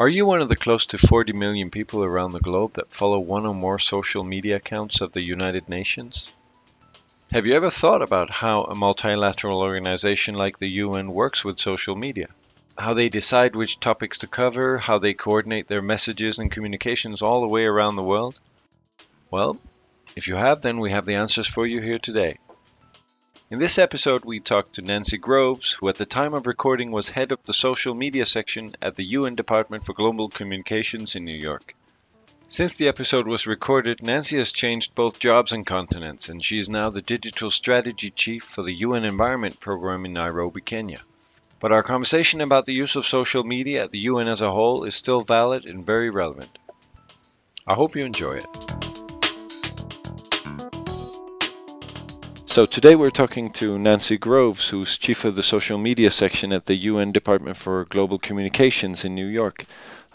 Are you one of the close to 40 million people around the globe that follow one or more social media accounts of the United Nations? Have you ever thought about how a multilateral organization like the UN works with social media? How they decide which topics to cover, how they coordinate their messages and communications all the way around the world? Well, if you have, then we have the answers for you here today. In this episode, we talked to Nancy Groves, who at the time of recording was head of the social media section at the UN Department for Global Communications in New York. Since the episode was recorded, Nancy has changed both jobs and continents, and she is now the digital strategy chief for the UN Environment Program in Nairobi, Kenya. But our conversation about the use of social media at the UN as a whole is still valid and very relevant. I hope you enjoy it. So today we're talking to Nancy Groves, who's chief of the social media section at the UN Department for Global Communications in New York.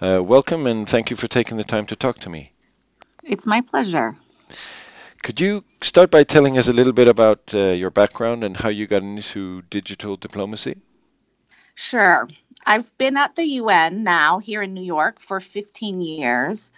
Uh, welcome and thank you for taking the time to talk to me. It's my pleasure. Could you start by telling us a little bit about uh, your background and how you got into digital diplomacy? Sure. I've been at the UN now here in New York for 15 years.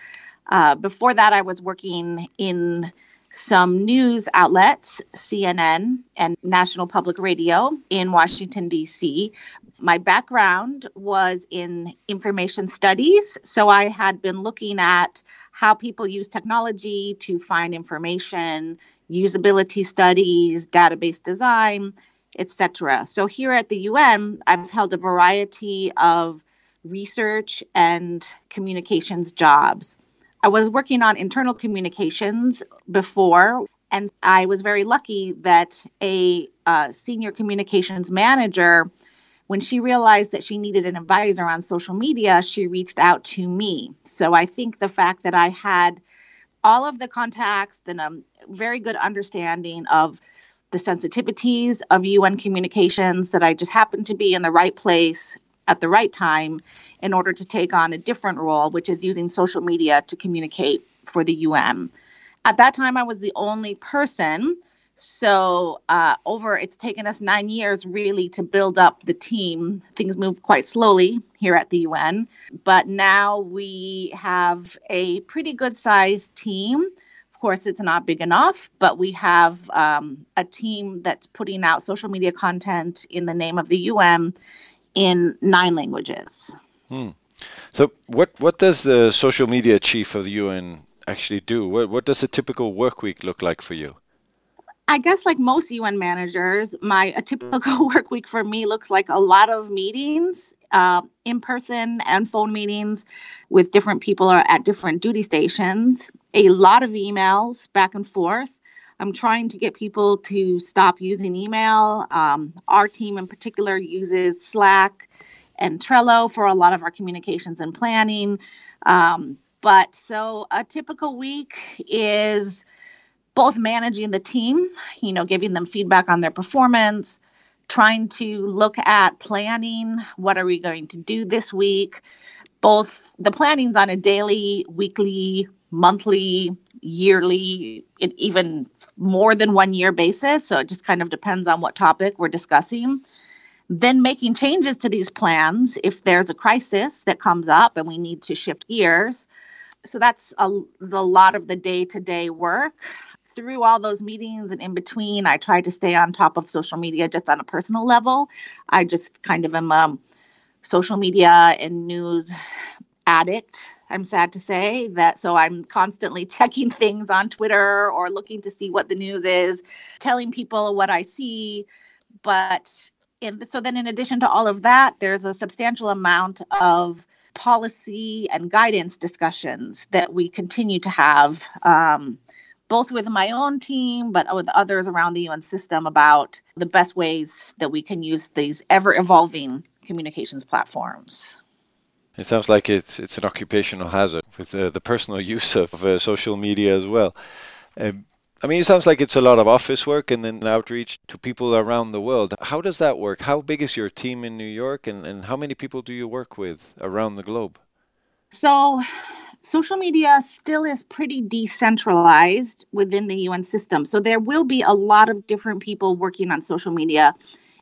Uh, before that, I was working in some news outlets, CNN and National Public Radio in Washington, D.C. My background was in information studies, so I had been looking at how people use technology to find information, usability studies, database design, etc. So here at the UN, I've held a variety of research and communications jobs. I was working on internal communications before, and I was very lucky that a uh, senior communications manager, when she realized that she needed an advisor on social media, she reached out to me. So I think the fact that I had all of the contacts and a very good understanding of the sensitivities of UN communications, that I just happened to be in the right place at the right time in order to take on a different role, which is using social media to communicate for the UN. At that time, I was the only person. So, uh, over it's taken us nine years really to build up the team. Things move quite slowly here at the UN, but now we have a pretty good sized team. Of course, it's not big enough, but we have um, a team that's putting out social media content in the name of the UN in nine languages. Hmm. So, what what does the social media chief of the UN actually do? What what does a typical work week look like for you? I guess like most UN managers, my a typical work week for me looks like a lot of meetings, uh, in person and phone meetings with different people or at different duty stations. A lot of emails back and forth. I'm trying to get people to stop using email. Um, our team in particular uses Slack and Trello for a lot of our communications and planning. Um, but so a typical week is both managing the team, you know, giving them feedback on their performance, trying to look at planning what are we going to do this week. Both the planning's on a daily, weekly, monthly, yearly, even more than one year basis. So it just kind of depends on what topic we're discussing. Then making changes to these plans if there's a crisis that comes up and we need to shift gears. So that's a, lot of the day to day work. Through all those meetings and in between, I try to stay on top of social media just on a personal level. I just kind of am a social media and news addict. I'm sad to say that. So I'm constantly checking things on Twitter or looking to see what the news is, telling people what I see. But in, so then, in addition to all of that, there's a substantial amount of policy and guidance discussions that we continue to have, um, both with my own team, but with others around the UN system about the best ways that we can use these ever evolving communications platforms. It sounds like it's it's an occupational hazard with uh, the personal use of uh, social media as well. Um, I mean, it sounds like it's a lot of office work and then outreach to people around the world. How does that work? How big is your team in New York, and, and how many people do you work with around the globe? So, social media still is pretty decentralized within the UN system. So there will be a lot of different people working on social media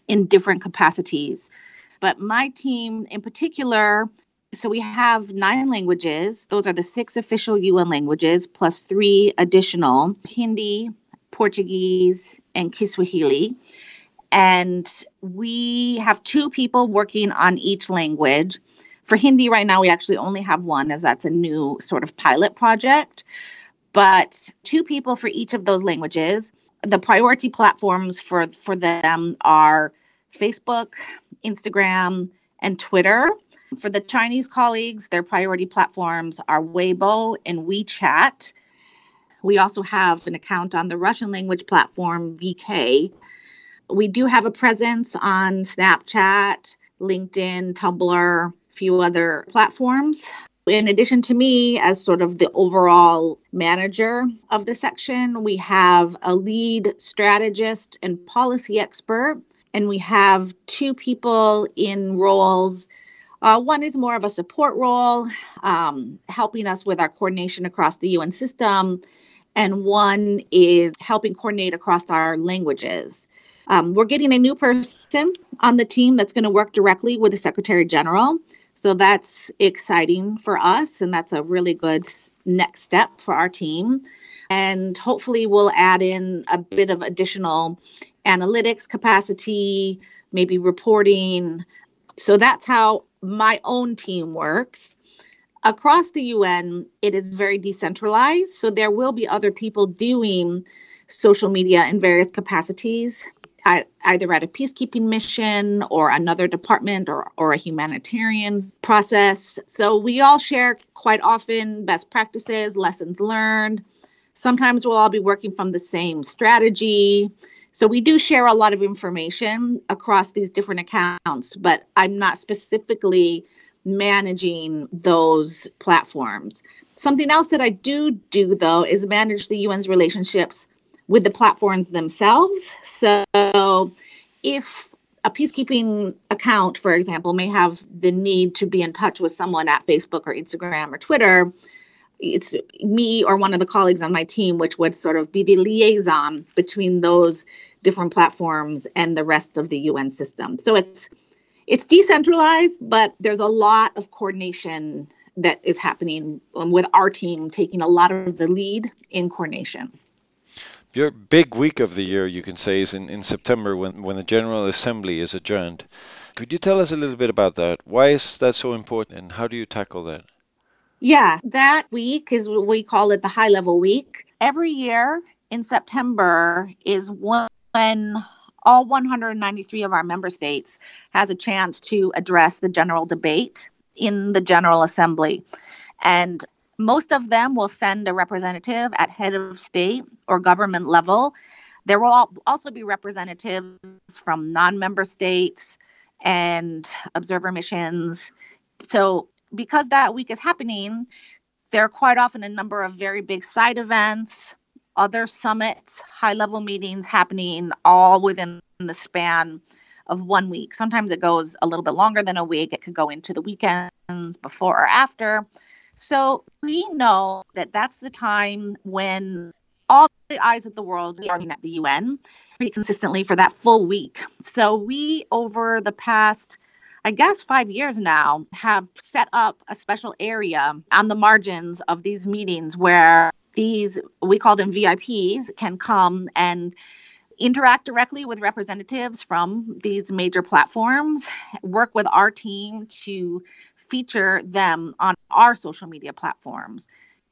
in different capacities. But my team in particular, so we have nine languages. Those are the six official UN languages plus three additional Hindi, Portuguese, and Kiswahili. And we have two people working on each language. For Hindi, right now, we actually only have one, as that's a new sort of pilot project, but two people for each of those languages. The priority platforms for, for them are Facebook, Instagram, and Twitter. For the Chinese colleagues, their priority platforms are Weibo and WeChat. We also have an account on the Russian language platform VK. We do have a presence on Snapchat, LinkedIn, Tumblr, a few other platforms. In addition to me, as sort of the overall manager of the section, we have a lead strategist and policy expert, and we have two people in roles. Uh, one is more of a support role, um, helping us with our coordination across the UN system, and one is helping coordinate across our languages. Um, we're getting a new person on the team that's going to work directly with the Secretary General. So that's exciting for us, and that's a really good next step for our team. And hopefully, we'll add in a bit of additional analytics capacity, maybe reporting. So that's how my own team works. Across the UN, it is very decentralized. So there will be other people doing social media in various capacities either at a peacekeeping mission or another department or, or a humanitarian process. So we all share quite often best practices, lessons learned. Sometimes we'll all be working from the same strategy. So we do share a lot of information across these different accounts, but I'm not specifically managing those platforms. Something else that I do do though is manage the UN's relationships with the platforms themselves. So if a peacekeeping account, for example, may have the need to be in touch with someone at Facebook or Instagram or Twitter, it's me or one of the colleagues on my team, which would sort of be the liaison between those different platforms and the rest of the UN system. So it's it's decentralized, but there's a lot of coordination that is happening um, with our team taking a lot of the lead in coordination. Your big week of the year, you can say, is in, in September when, when the General Assembly is adjourned. Could you tell us a little bit about that? Why is that so important and how do you tackle that? Yeah, that week is what we call it the high level week. Every year in September is when all 193 of our member states has a chance to address the general debate in the General Assembly. And most of them will send a representative at head of state or government level. There will also be representatives from non member states and observer missions. So, because that week is happening, there are quite often a number of very big side events, other summits, high level meetings happening all within the span of one week. Sometimes it goes a little bit longer than a week, it could go into the weekends before or after. So we know that that's the time when all the eyes of the world are at the UN pretty consistently for that full week. So we, over the past I guess five years now, have set up a special area on the margins of these meetings where these, we call them VIPs, can come and interact directly with representatives from these major platforms, work with our team to feature them on our social media platforms.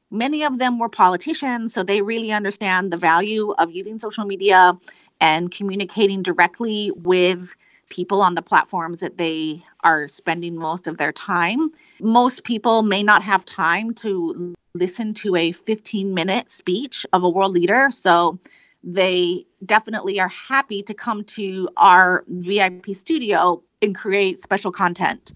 Many of them were politicians, so they really understand the value of using social media and communicating directly with people on the platforms that they are spending most of their time. Most people may not have time to listen to a 15 minute speech of a world leader. So they definitely are happy to come to our VIP studio and create special content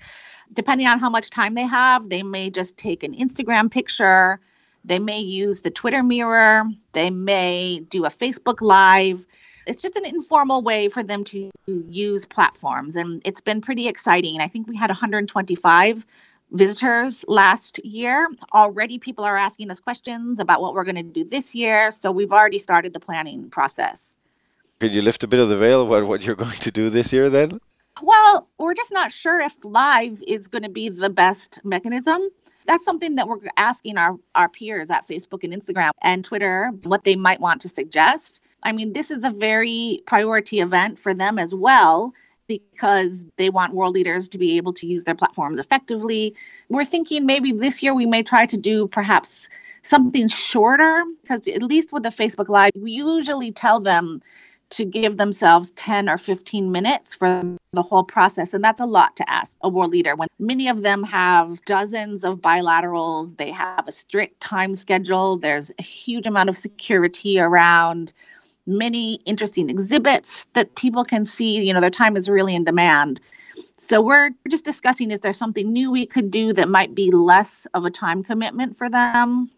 depending on how much time they have, they may just take an Instagram picture. They may use the Twitter mirror. They may do a Facebook Live. It's just an informal way for them to use platforms. And it's been pretty exciting. I think we had 125 visitors last year. Already, people are asking us questions about what we're going to do this year. So, we've already started the planning process. Can you lift a bit of the veil what, what you're going to do this year then? Well, we're just not sure if live is going to be the best mechanism. That's something that we're asking our, our peers at Facebook and Instagram and Twitter what they might want to suggest. I mean, this is a very priority event for them as well because they want world leaders to be able to use their platforms effectively. We're thinking maybe this year we may try to do perhaps something shorter because at least with the Facebook Live, we usually tell them to give themselves 10 or 15 minutes for the whole process. And that's a lot to ask a world leader when many of them have dozens of bilaterals, they have a strict time schedule, there's a huge amount of security around many interesting exhibits that people can see. You know, their time is really in demand. So we're just discussing is there something new we could do that might be less of a time commitment for them?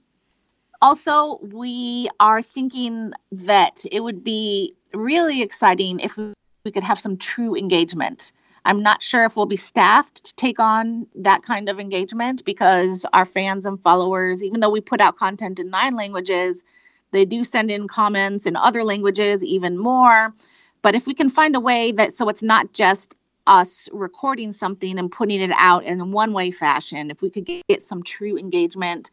Also, we are thinking that it would be really exciting if we could have some true engagement. I'm not sure if we'll be staffed to take on that kind of engagement because our fans and followers, even though we put out content in nine languages, they do send in comments in other languages, even more. But if we can find a way that so it's not just us recording something and putting it out in a one way fashion, if we could get some true engagement,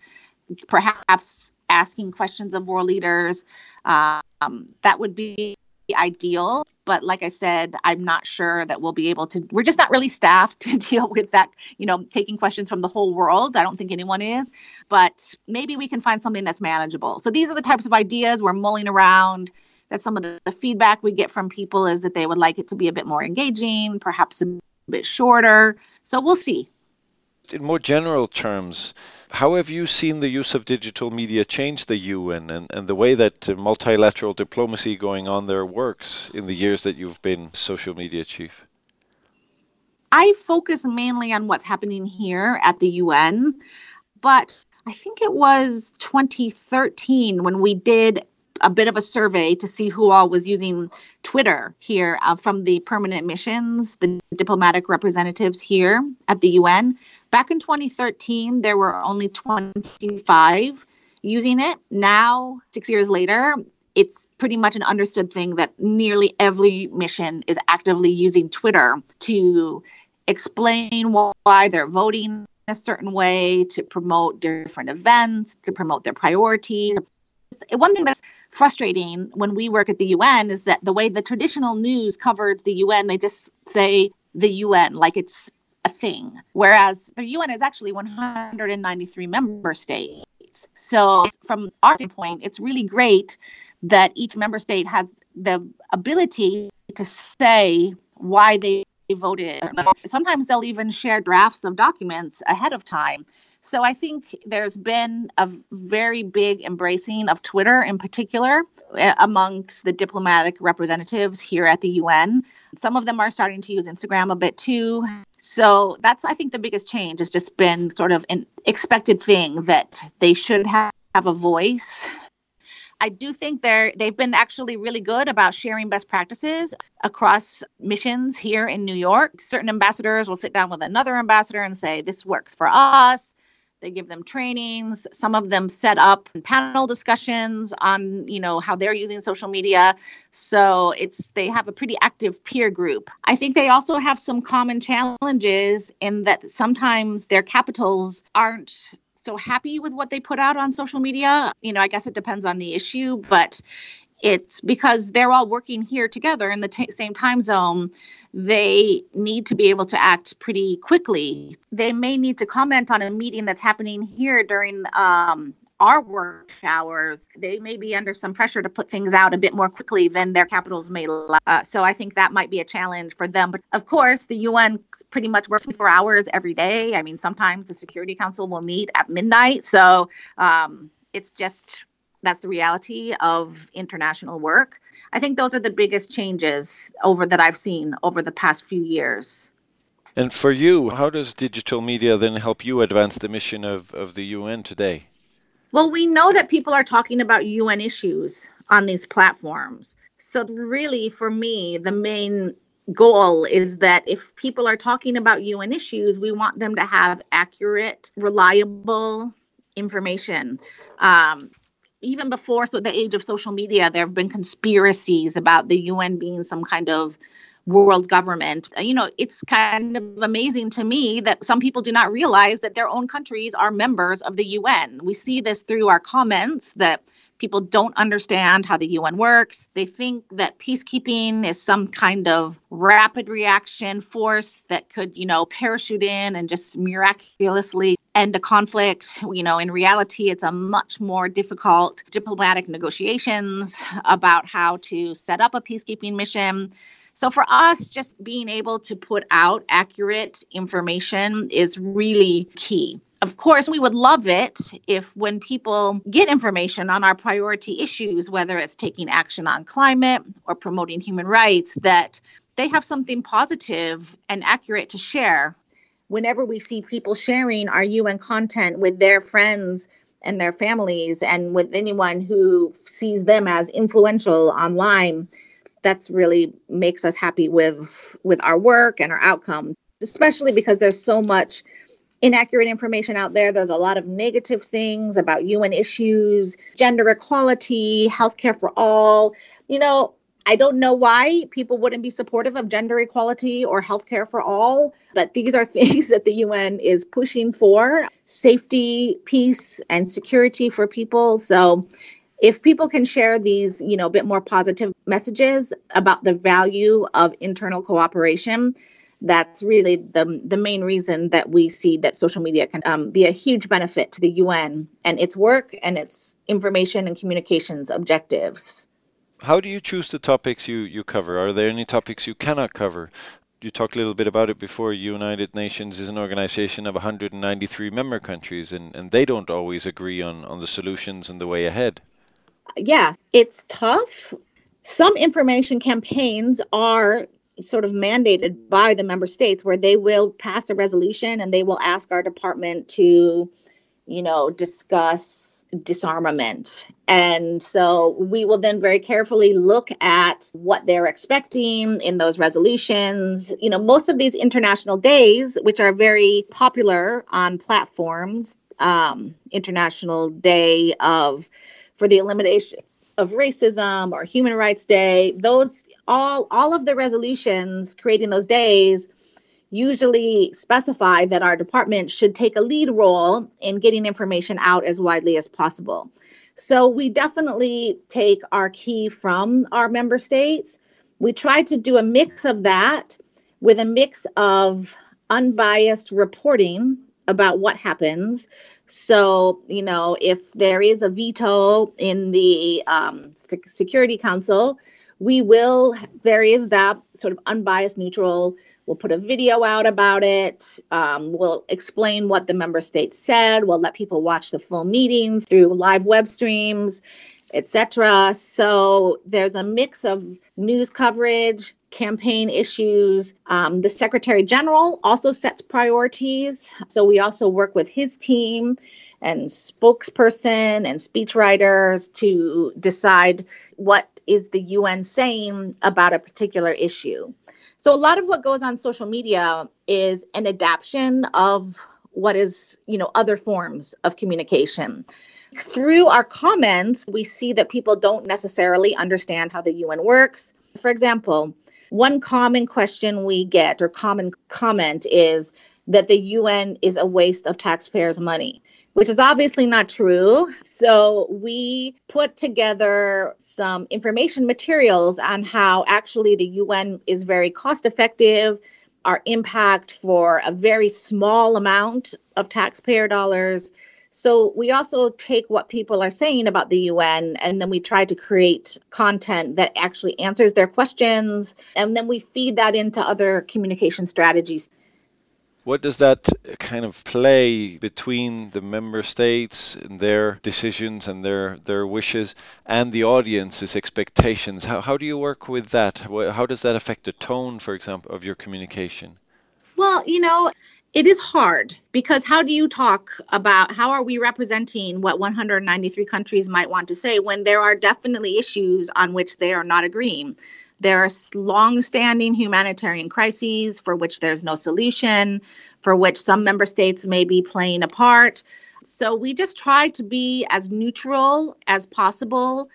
perhaps asking questions of world leaders, um, that would be ideal. But like I said, I'm not sure that we'll be able to. We're just not really staffed to deal with that, you know, taking questions from the whole world. I don't think anyone is. But maybe we can find something that's manageable. So these are the types of ideas we're mulling around. that some of the, the feedback we get from people is that they would like it to be a bit more engaging, perhaps a bit shorter. So we'll see. In more general terms, how have you seen the use of digital media change the UN and, and the way that uh, multilateral diplomacy going on there works in the years that you've been social media chief? I focus mainly on what's happening here at the UN, but I think it was 2013 when we did a bit of a survey to see who all was using Twitter here uh, from the permanent missions, the diplomatic representatives here at the UN. Back in 2013, there were only 25 using it. Now, six years later, it's pretty much an understood thing that nearly every mission is actively using Twitter to explain why they're voting a certain way, to promote different events, to promote their priorities. One thing that's frustrating when we work at the UN is that the way the traditional news covers the UN, they just say the UN like it's a thing, whereas the UN is actually 193 member states. So, from our standpoint, it's really great that each member state has the ability to say why they voted. Sometimes they'll even share drafts of documents ahead of time so I think there's been a very big embracing of Twitter in particular eh, amongst the diplomatic representatives here at the UN. Some of them are starting to use Instagram a bit too. So that's, I think, the biggest change has just been sort of an expected thing that they should have, have a voice I do think they're they've been actually really good about sharing best practices across missions here in New York. Certain ambassadors will sit down with another ambassador and say, "This works for us." They give them trainings. Some of them set up panel discussions on, you know, how they're using social media. So it's they have a pretty active peer group. I think they also have some common challenges in that sometimes their capitals aren't so happy with what they put out on social media. You know, I guess it depends on the issue, but it's because they're all working here together in the t- same time zone. They need to be able to act pretty quickly. They may need to comment on a meeting that's happening here during um, our work hours. They may be under some pressure to put things out a bit more quickly than their capitals may. Uh, so I think that might be a challenge for them. But of course, the UN pretty much works 24 hours every day. I mean, sometimes the Security Council will meet at midnight. So um, it's just that's the reality of international work. I think those are the biggest changes over that I've seen over the past few years. And for you, how does digital media then help you advance the mission of, of the UN today? Well, we know that people are talking about UN issues on these platforms. So, really, for me, the main goal is that if people are talking about UN issues, we want them to have accurate, reliable information. Um, even before so the age of social media, there have been conspiracies about the UN being some kind of world government. Uh, you know, it's kind of amazing to me that some people do not realize that their own countries are members of the UN. We see this through our comments that people don't understand how the UN works. They think that peacekeeping is some kind of rapid reaction force that could, you know, parachute in and just miraculously end a conflict. You know, in reality, it's a much more difficult diplomatic negotiations about how to set up a peacekeeping mission. So for us, just being able to put out accurate information is really key. Of course, we would love it if when people get information on our priority issues, whether it's taking action on climate or promoting human rights, that they have something positive and accurate to share. Whenever we see people sharing our UN content with their friends and their families and with anyone who sees them as influential online, that's really makes us happy with with our work and our outcomes especially because there's so much inaccurate information out there. There's a lot of negative things about un issues gender equality healthcare for all. You know I don't know why people wouldn't be supportive of gender equality or healthcare for all, but these are things that the UN is pushing for safety, peace, and security for people. So if people can share these, you know, a bit more positive messages about the value of internal cooperation, that's really the, the main reason that we see that social media can um, be a huge benefit to the UN and its work and its information and communications objectives. How do you choose the topics you, you cover? Are there any topics you cannot cover? You talked a little bit about it before. United Nations is an organization of 193 member countries, and, and they don't always agree on, on the solutions and the way ahead yeah, it's tough. Some information campaigns are sort of mandated by the member states where they will pass a resolution and they will ask our department to you know discuss disarmament. And so we will then very carefully look at what they're expecting in those resolutions. You know most of these international days which are very popular on platforms um, international day of for the elimination of racism or human rights day those all all of the resolutions creating those days usually specify that our department should take a lead role in getting information out as widely as possible. So we definitely take our key from our member states. We try to do a mix of that with a mix of unbiased reporting about what happens. So, you know, if there is a veto in the um, Security Council, we will, there is that sort of unbiased, neutral, we'll put a video out about it. Um, we'll explain what the member states said. We'll let people watch the full meeting through live web streams, etc. So there's a mix of news coverage, campaign issues. Um, the Secretary General also sets priorities. So we also work with his team and spokesperson and speechwriters to decide what is the UN saying about a particular issue. So a lot of what goes on social media is an adaptation of what is, you know, other forms of communication. Through our comments, we see that people don't necessarily understand how the UN works. For example, one common question we get or common comment is that the UN is a waste of taxpayers' money, which is obviously not true. So we put together some information materials on how actually the UN is very cost effective. Our impact for a very small amount of taxpayer dollars so we also take what people are saying about the UN and then we try to create content that actually answers their questions. And then we feed that into other communication strategies. What does that kind of play between the member states and their decisions and their, their wishes and the audience's expectations? How, how do you work with that? How does that affect the tone, for example, of your communication? Well, you know, it is hard because how do you talk about how are we representing what 193 countries might want to say when there are definitely issues on which they are not agreeing There are long-standing humanitarian crises for which there's no solution, for which some member states may be playing a part. So we just try to be as neutral as possible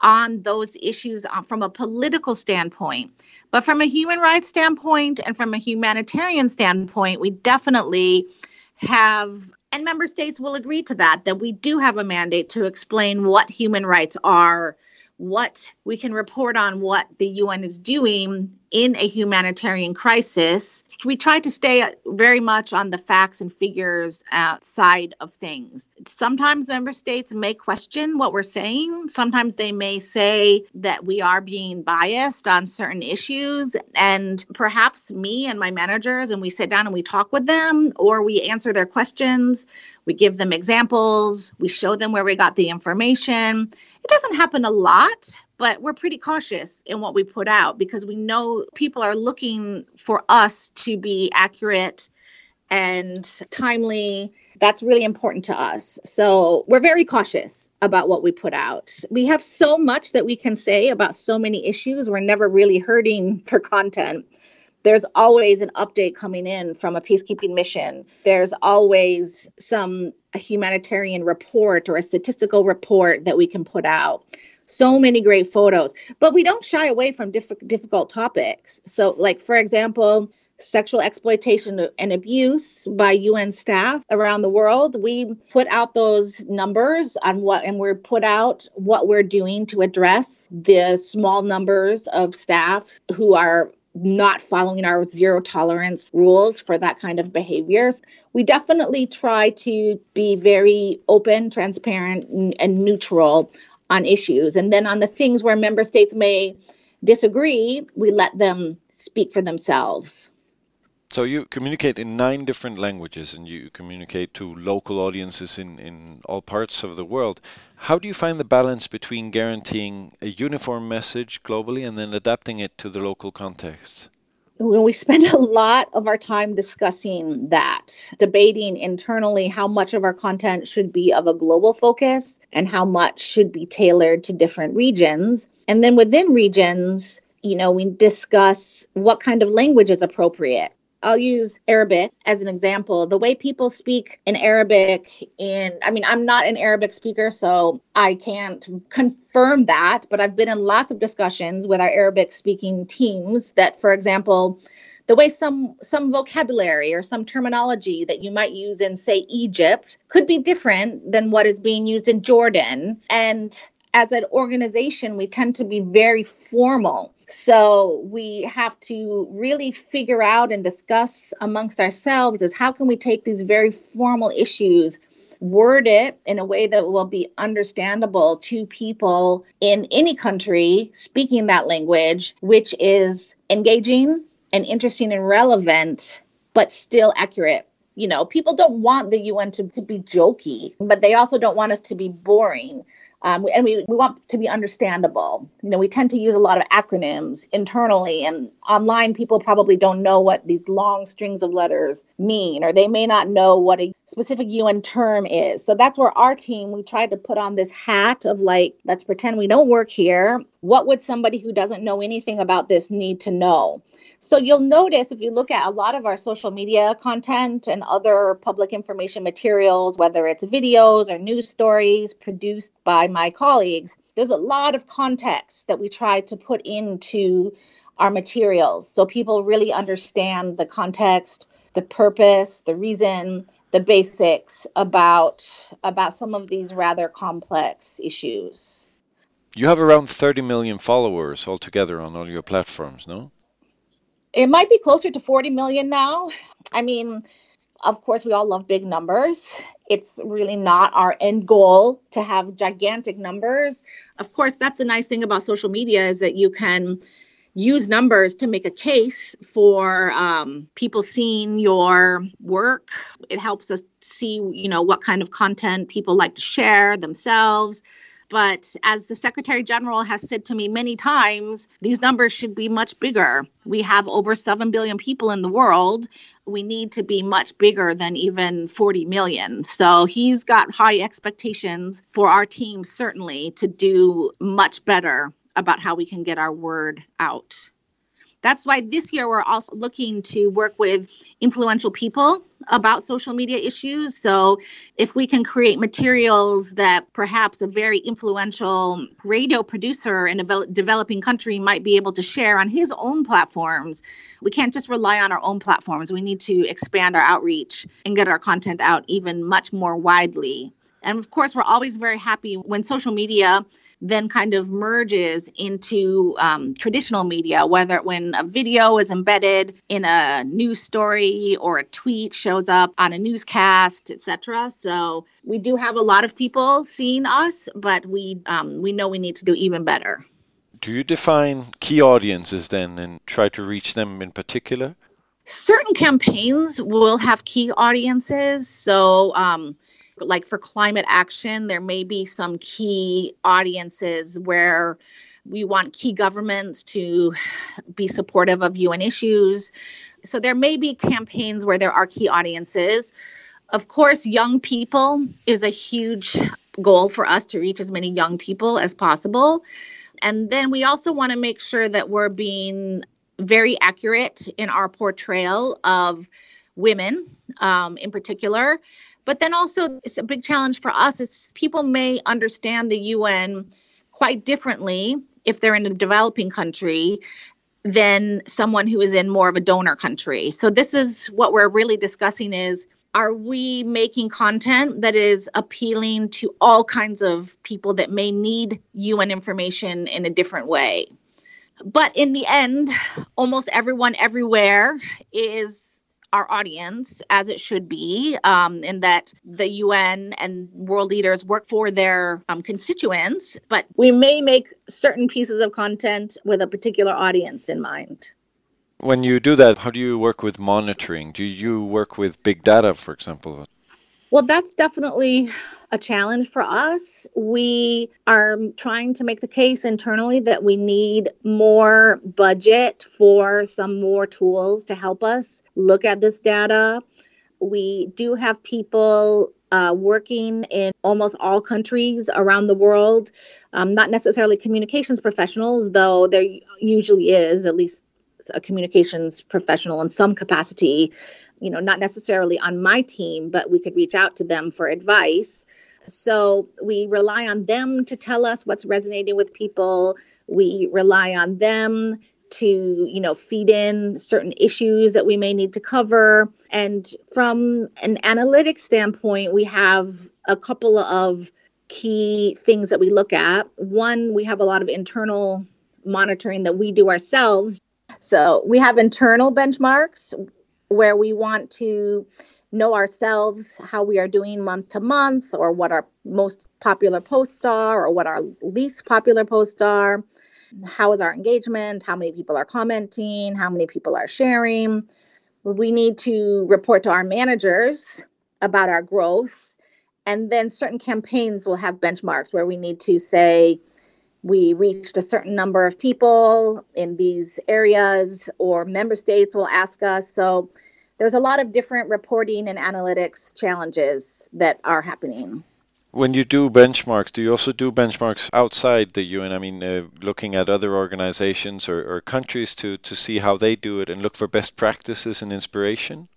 on those issues uh, from a political standpoint. But from a human rights standpoint and from a humanitarian standpoint, we definitely have, and member states will agree to that, that we do have a mandate to explain what human rights are, what we can report on what the UN is doing in a humanitarian crisis we try to stay very much on the facts and figures uh, side of things. Sometimes member states may question what we're saying. Sometimes they may say that we are being biased on certain issues. And perhaps me and my managers, and we sit down and we talk with them, or we answer their questions. We give them examples. We show them where we got the information. It doesn't happen a lot, but we're pretty cautious in what we put out because we know people are looking for us to be accurate and timely. That's really important to us. So we're very cautious about what we put out. We have so much that we can say about so many issues. We're never really hurting for content. There's always an update coming in from a peacekeeping mission. There's always some humanitarian report or a statistical report that we can put out so many great photos but we don't shy away from diff- difficult topics so like for example sexual exploitation and abuse by UN staff around the world. We put out those numbers on what, and we're put out what we're doing to address the small numbers of staff who are not following our zero tolerance rules for that kind of behaviors. We definitely try to be very open, transparent, and neutral on issues. And then on the things where member states may disagree, we let them speak for themselves. So you communicate in nine different languages and you communicate to local audiences in, in all parts of the world. How do you find the balance between guaranteeing a uniform message globally and then adapting it to the local context? We spend a lot of our time discussing that, debating internally how much of our content should be of a global focus and how much should be tailored to different regions. And then within regions, you know, we discuss what kind of language is appropriate. I'll use Arabic as an example. The way people speak in Arabic in I mean I'm not an Arabic speaker so I can't confirm that, but I've been in lots of discussions with our Arabic speaking teams that for example the way some some vocabulary or some terminology that you might use in say Egypt could be different than what is being used in Jordan and as an organization, we tend to be very formal. So we have to really figure out and discuss amongst ourselves is how can we take these very formal issues word it in a way that will be understandable to people in any country speaking that language, which is engaging and interesting and relevant, but still accurate. You know, people don't want the UN to, to be jokey, but they also don't want us to be boring. Um, and we, we want to be understandable. You know, we tend to use a lot of acronyms internally, and online people probably don't know what these long strings of letters mean, or they may not know what a specific UN term is. So that's where our team, we tried to put on this hat of like, let's pretend we don't work here. What would somebody who doesn't know anything about this need to know? So you'll notice if you look at a lot of our social media content and other public information materials, whether it's videos or news stories produced by my colleagues, there's a lot of context that we try to put into our materials so people really understand the context, the purpose, the reason, the basics about about some of these rather complex issues. You have around 30 million followers altogether on all your platforms, no? it might be closer to 40 million now. I mean, of course, we all love big numbers. It's really not our end goal to have gigantic numbers. Of course, that's the nice thing about social media is that you can use numbers to make a case for um, people seeing your work. It helps us see, you know, what kind of content people like to share themselves. But as the Secretary General has said to me many times, these numbers should be much bigger. We have over 7 billion people in the world. We need to be much bigger than even 40 million. So he's got high expectations for our team, certainly, to do much better about how we can get our word out. That's why this year we're also looking to work with influential people about social media issues. So, if we can create materials that perhaps a very influential radio producer in a developing country might be able to share on his own platforms, we can't just rely on our own platforms. We need to expand our outreach and get our content out even much more widely. And of course, we're always very happy when social media then kind of merges into um, traditional media, whether when a video is embedded in a news story or a tweet shows up on a newscast, etc. So we do have a lot of people seeing us, but we um, we know we need to do even better. Do you define key audiences then and try to reach them in particular? Certain campaigns will have key audiences. So um, like for climate action, there may be some key audiences where we want key governments to be supportive of UN issues. So there may be campaigns where there are key audiences. Of course, young people is a huge goal for us to reach as many young people as possible. And then we also want to make sure that we're being very accurate in our portrayal of women um, in particular but then also, it's a big challenge for us is people may understand the UN quite differently if they're in a developing country than someone who is in more of a donor country. So this is what we're really discussing is are we making content that is appealing to all kinds of people that may need UN information in a different way? But in the end, almost everyone everywhere is our audience as it should be, um, in that the UN and world leaders work for their um, constituents, but we may make certain pieces of content with a particular audience in mind. When you do that, how do you work with monitoring? Do you work with big data, for example? Well, that's definitely a challenge for us. We are trying to make the case internally that we need more budget for some more tools to help us look at this data. We do have people uh, working in almost all countries around the world, um, not necessarily communications professionals, though there usually is at least a communications professional in some capacity you know, not necessarily on my team, but we could reach out to them for advice. So we rely on them to tell us what's resonating with people. We rely on them to, you know, feed in certain issues that we may need to cover. And from an analytics standpoint, we have a couple of key things that we look at. One, we have a lot of internal monitoring that we do ourselves. So we have internal benchmarks where we want to know ourselves how we are doing month to month or what our most popular posts are or what our least popular posts are. How is our engagement? How many people are commenting? How many people are sharing? We need to report to our managers about our growth. And then certain campaigns will have benchmarks where we need to say we reached a certain number of people in these areas, or member states will ask us. So there's a lot of different reporting and analytics challenges that are happening. When you do benchmarks, do you also do benchmarks outside the UN? I mean, uh, looking at other organizations or, or countries to, to see how they do it and look for best practices and inspiration?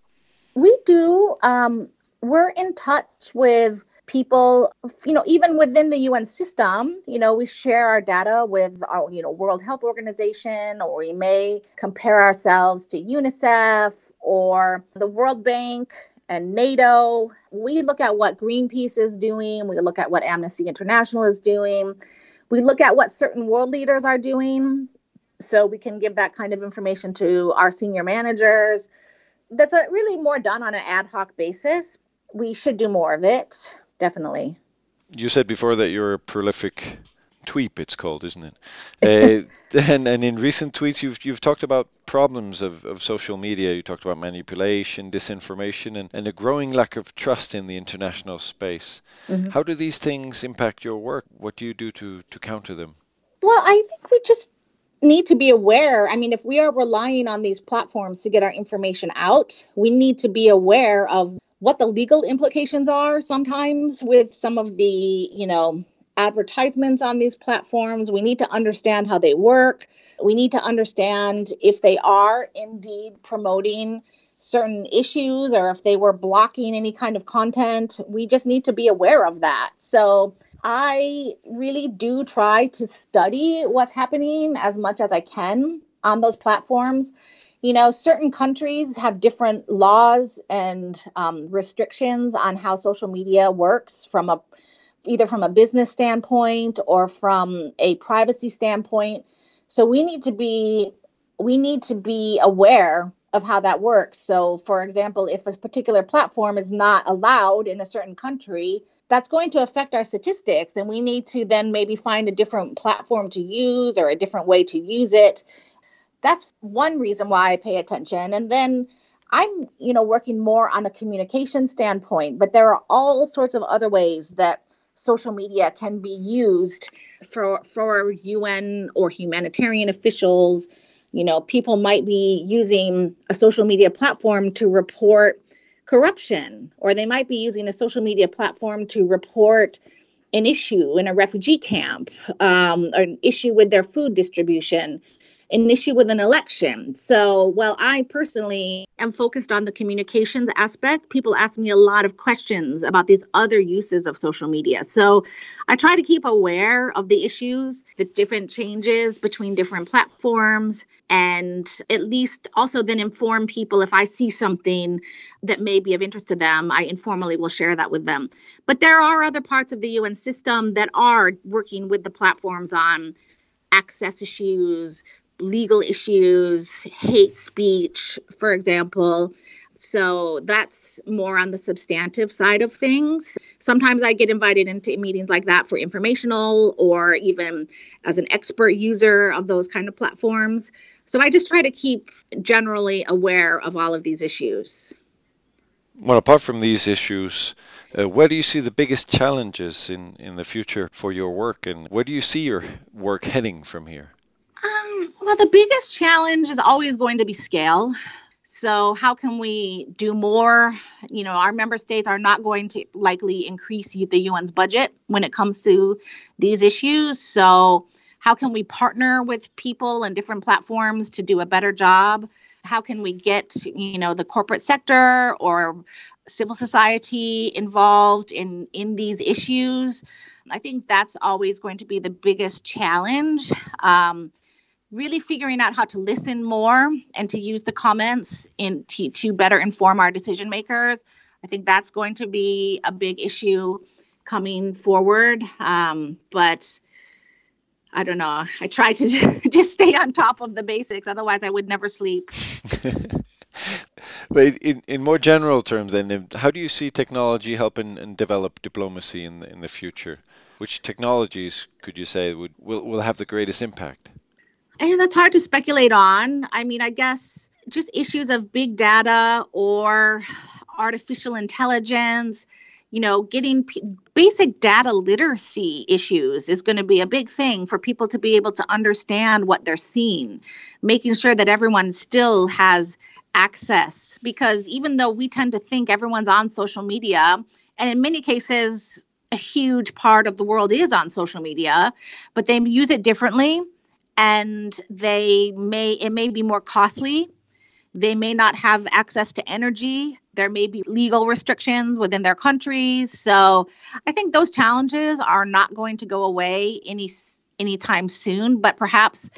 We do. Um, we're in touch with people you know even within the UN system you know we share our data with our you know World Health Organization or we may compare ourselves to UNICEF or the World Bank and NATO. We look at what Greenpeace is doing. We look at what Amnesty International is doing. We look at what certain world leaders are doing so we can give that kind of information to our senior managers. That's a, really more done on an ad hoc basis we should do more of it definitely. You said before that you're a prolific tweep, it's called, isn't it? uh, and, and in recent tweets, you've you've talked about problems of, of social media. You talked about manipulation, disinformation, and, and a growing lack of trust in the international space. Mm-hmm. How do these things impact your work? What do you do to, to counter them? Well, I think we just need to be aware. I mean, if we are relying on these platforms to get our information out, we need to be aware of what the legal implications are sometimes with some of the, you know, advertisements on these platforms. We need to understand how they work. We need to understand if they are indeed promoting certain issues or if they were blocking any kind of content. We just need to be aware of that. So I really do try to study what's happening as much as I can on those platforms. You know, certain countries have different laws and um, restrictions on how social media works from a either from a business standpoint or from a privacy standpoint. So we need to be we need to be aware of how that works. So, for example, if a particular platform is not allowed in a certain country, that's going to affect our statistics. And we need to then maybe find a different platform to use or a different way to use it. That's one reason why I pay attention. And then I'm, you know, working more on a communication standpoint, but there are all sorts of other ways that social media can be used for for UN or humanitarian officials you know, people might be using a social media platform to report corruption, or they might be using a social media platform to report an issue in a refugee camp, um, an issue with their food distribution an issue with an election. So, while I personally am focused on the communications aspect, people ask me a lot of questions about these other uses of social media. So, I try to keep aware of the issues, the different changes between different platforms, and at least also then inform people if I see something that may be of interest to them, I informally will share that with them. But there are other parts of the UN system that are working with the platforms on access issues, legal issues, hate speech, for example. So that's more on the substantive side of things. Sometimes I get invited into meetings like that for informational or even as an expert user of those kind of platforms. So I just try to keep generally aware of all of these issues. Well, apart from these issues, uh, where do you see the biggest challenges in, in the future for your work, and where do you see your work heading from here? Well, the biggest challenge is always going to be scale. So, how can we do more? You know, our member states are not going to likely increase the UN's budget when it comes to these issues. So, how can we partner with people and different platforms to do a better job? How can we get, you know, the corporate sector or civil society involved in in these issues? I think that's always going to be the biggest challenge. Um, really figuring out how to listen more and to use the comments in to, to better inform our decision makers. I think that's going to be a big issue coming forward um, but i don't know. I try to just stay on top of the basics otherwise i would never sleep. But in, in more general terms then how do you see technology helping and develop diplomacy in the, in the future? Which technologies could you say would will, will have the greatest impact and that's hard to speculate on. I mean, I guess just issues of big data or artificial intelligence, you know, getting p- basic data literacy issues is going to be a big thing for people to be able to understand what they're seeing, making sure that everyone still has access. Because even though we tend to think everyone's on social media, and in many cases, a huge part of the world is on social media, but they use it differently and they may it may be more costly. They may not have access to energy. There may be legal restrictions within their countries. So i think those challenges are not going to go away any anytime soon but perhaps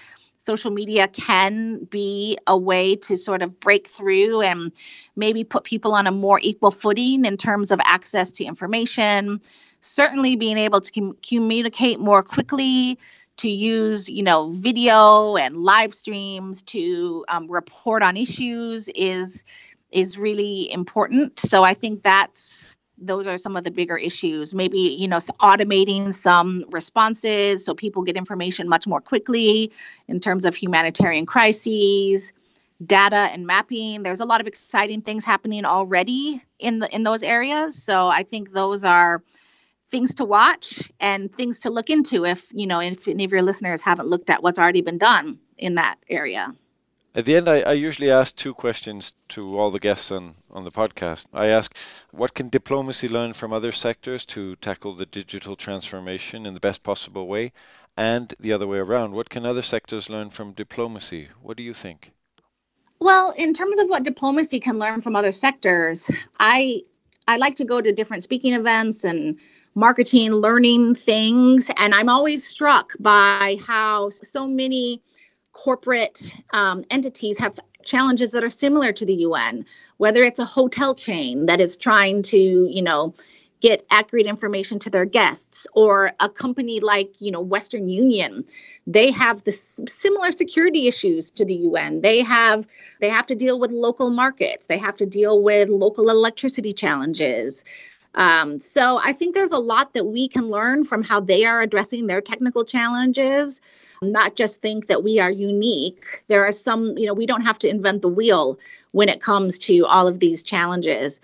social media can be a way to sort of break through and maybe put people on a more equal footing in terms of access to information. Certainly being able to com- communicate more quickly to use you know video and live streams to um, report on issues is is really important. So i think that's those are some of the bigger issues. Maybe you know automating some responses so people get information much more quickly in terms of humanitarian crises data and mapping. There's a lot of exciting things happening already in the in those areas. So i think those are things to watch and things to look into if you know if any of your listeners haven't looked at what's already been done in that area At the end, I, I, usually ask two questions to all the guests on, on the podcast. I ask, what can diplomacy learn from other sectors to tackle the digital transformation in the best possible way? And the other way around, what can other sectors learn from diplomacy? What do you think? Well, in terms of what diplomacy can learn from other sectors, I I like to go to different speaking events and marketing, learning things, and I'm always struck by how so many corporate um, entities have challenges that are similar to the UN, whether it's a hotel chain that is trying to, you know, get accurate information to their guests or a company like you know western union. They have the similar security issues to the un they have they have to deal with local markets. They have to deal with local electricity challenges um, so i think there's a lot that we can learn from how they are addressing their technical challenges not just think that we are unique. There are some, you know, we don't have to invent the wheel when it comes to all of these challenges.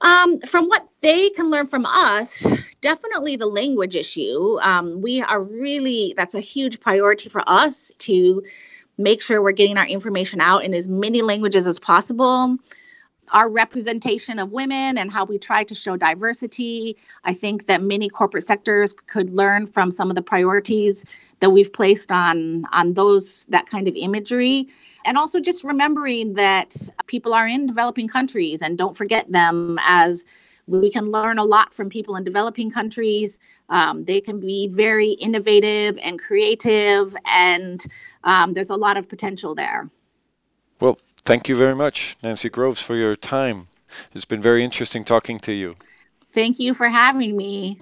Um, from what they can learn from us, definitely the language issue. Um, we are really, that's a huge priority for us to make sure we're getting our information out in as many languages as possible our representation of women and how we try to show diversity. I think that many corporate sectors could learn from some of the priorities that we've placed on on those that kind of imagery. And also just remembering that people are in developing countries and don't forget them as we can learn a lot from people in developing countries. Um, they can be very innovative and creative, and um, there's a lot of potential there. Thank you very much, Nancy Groves, for your time. It's been very interesting talking to you. Thank you for having me.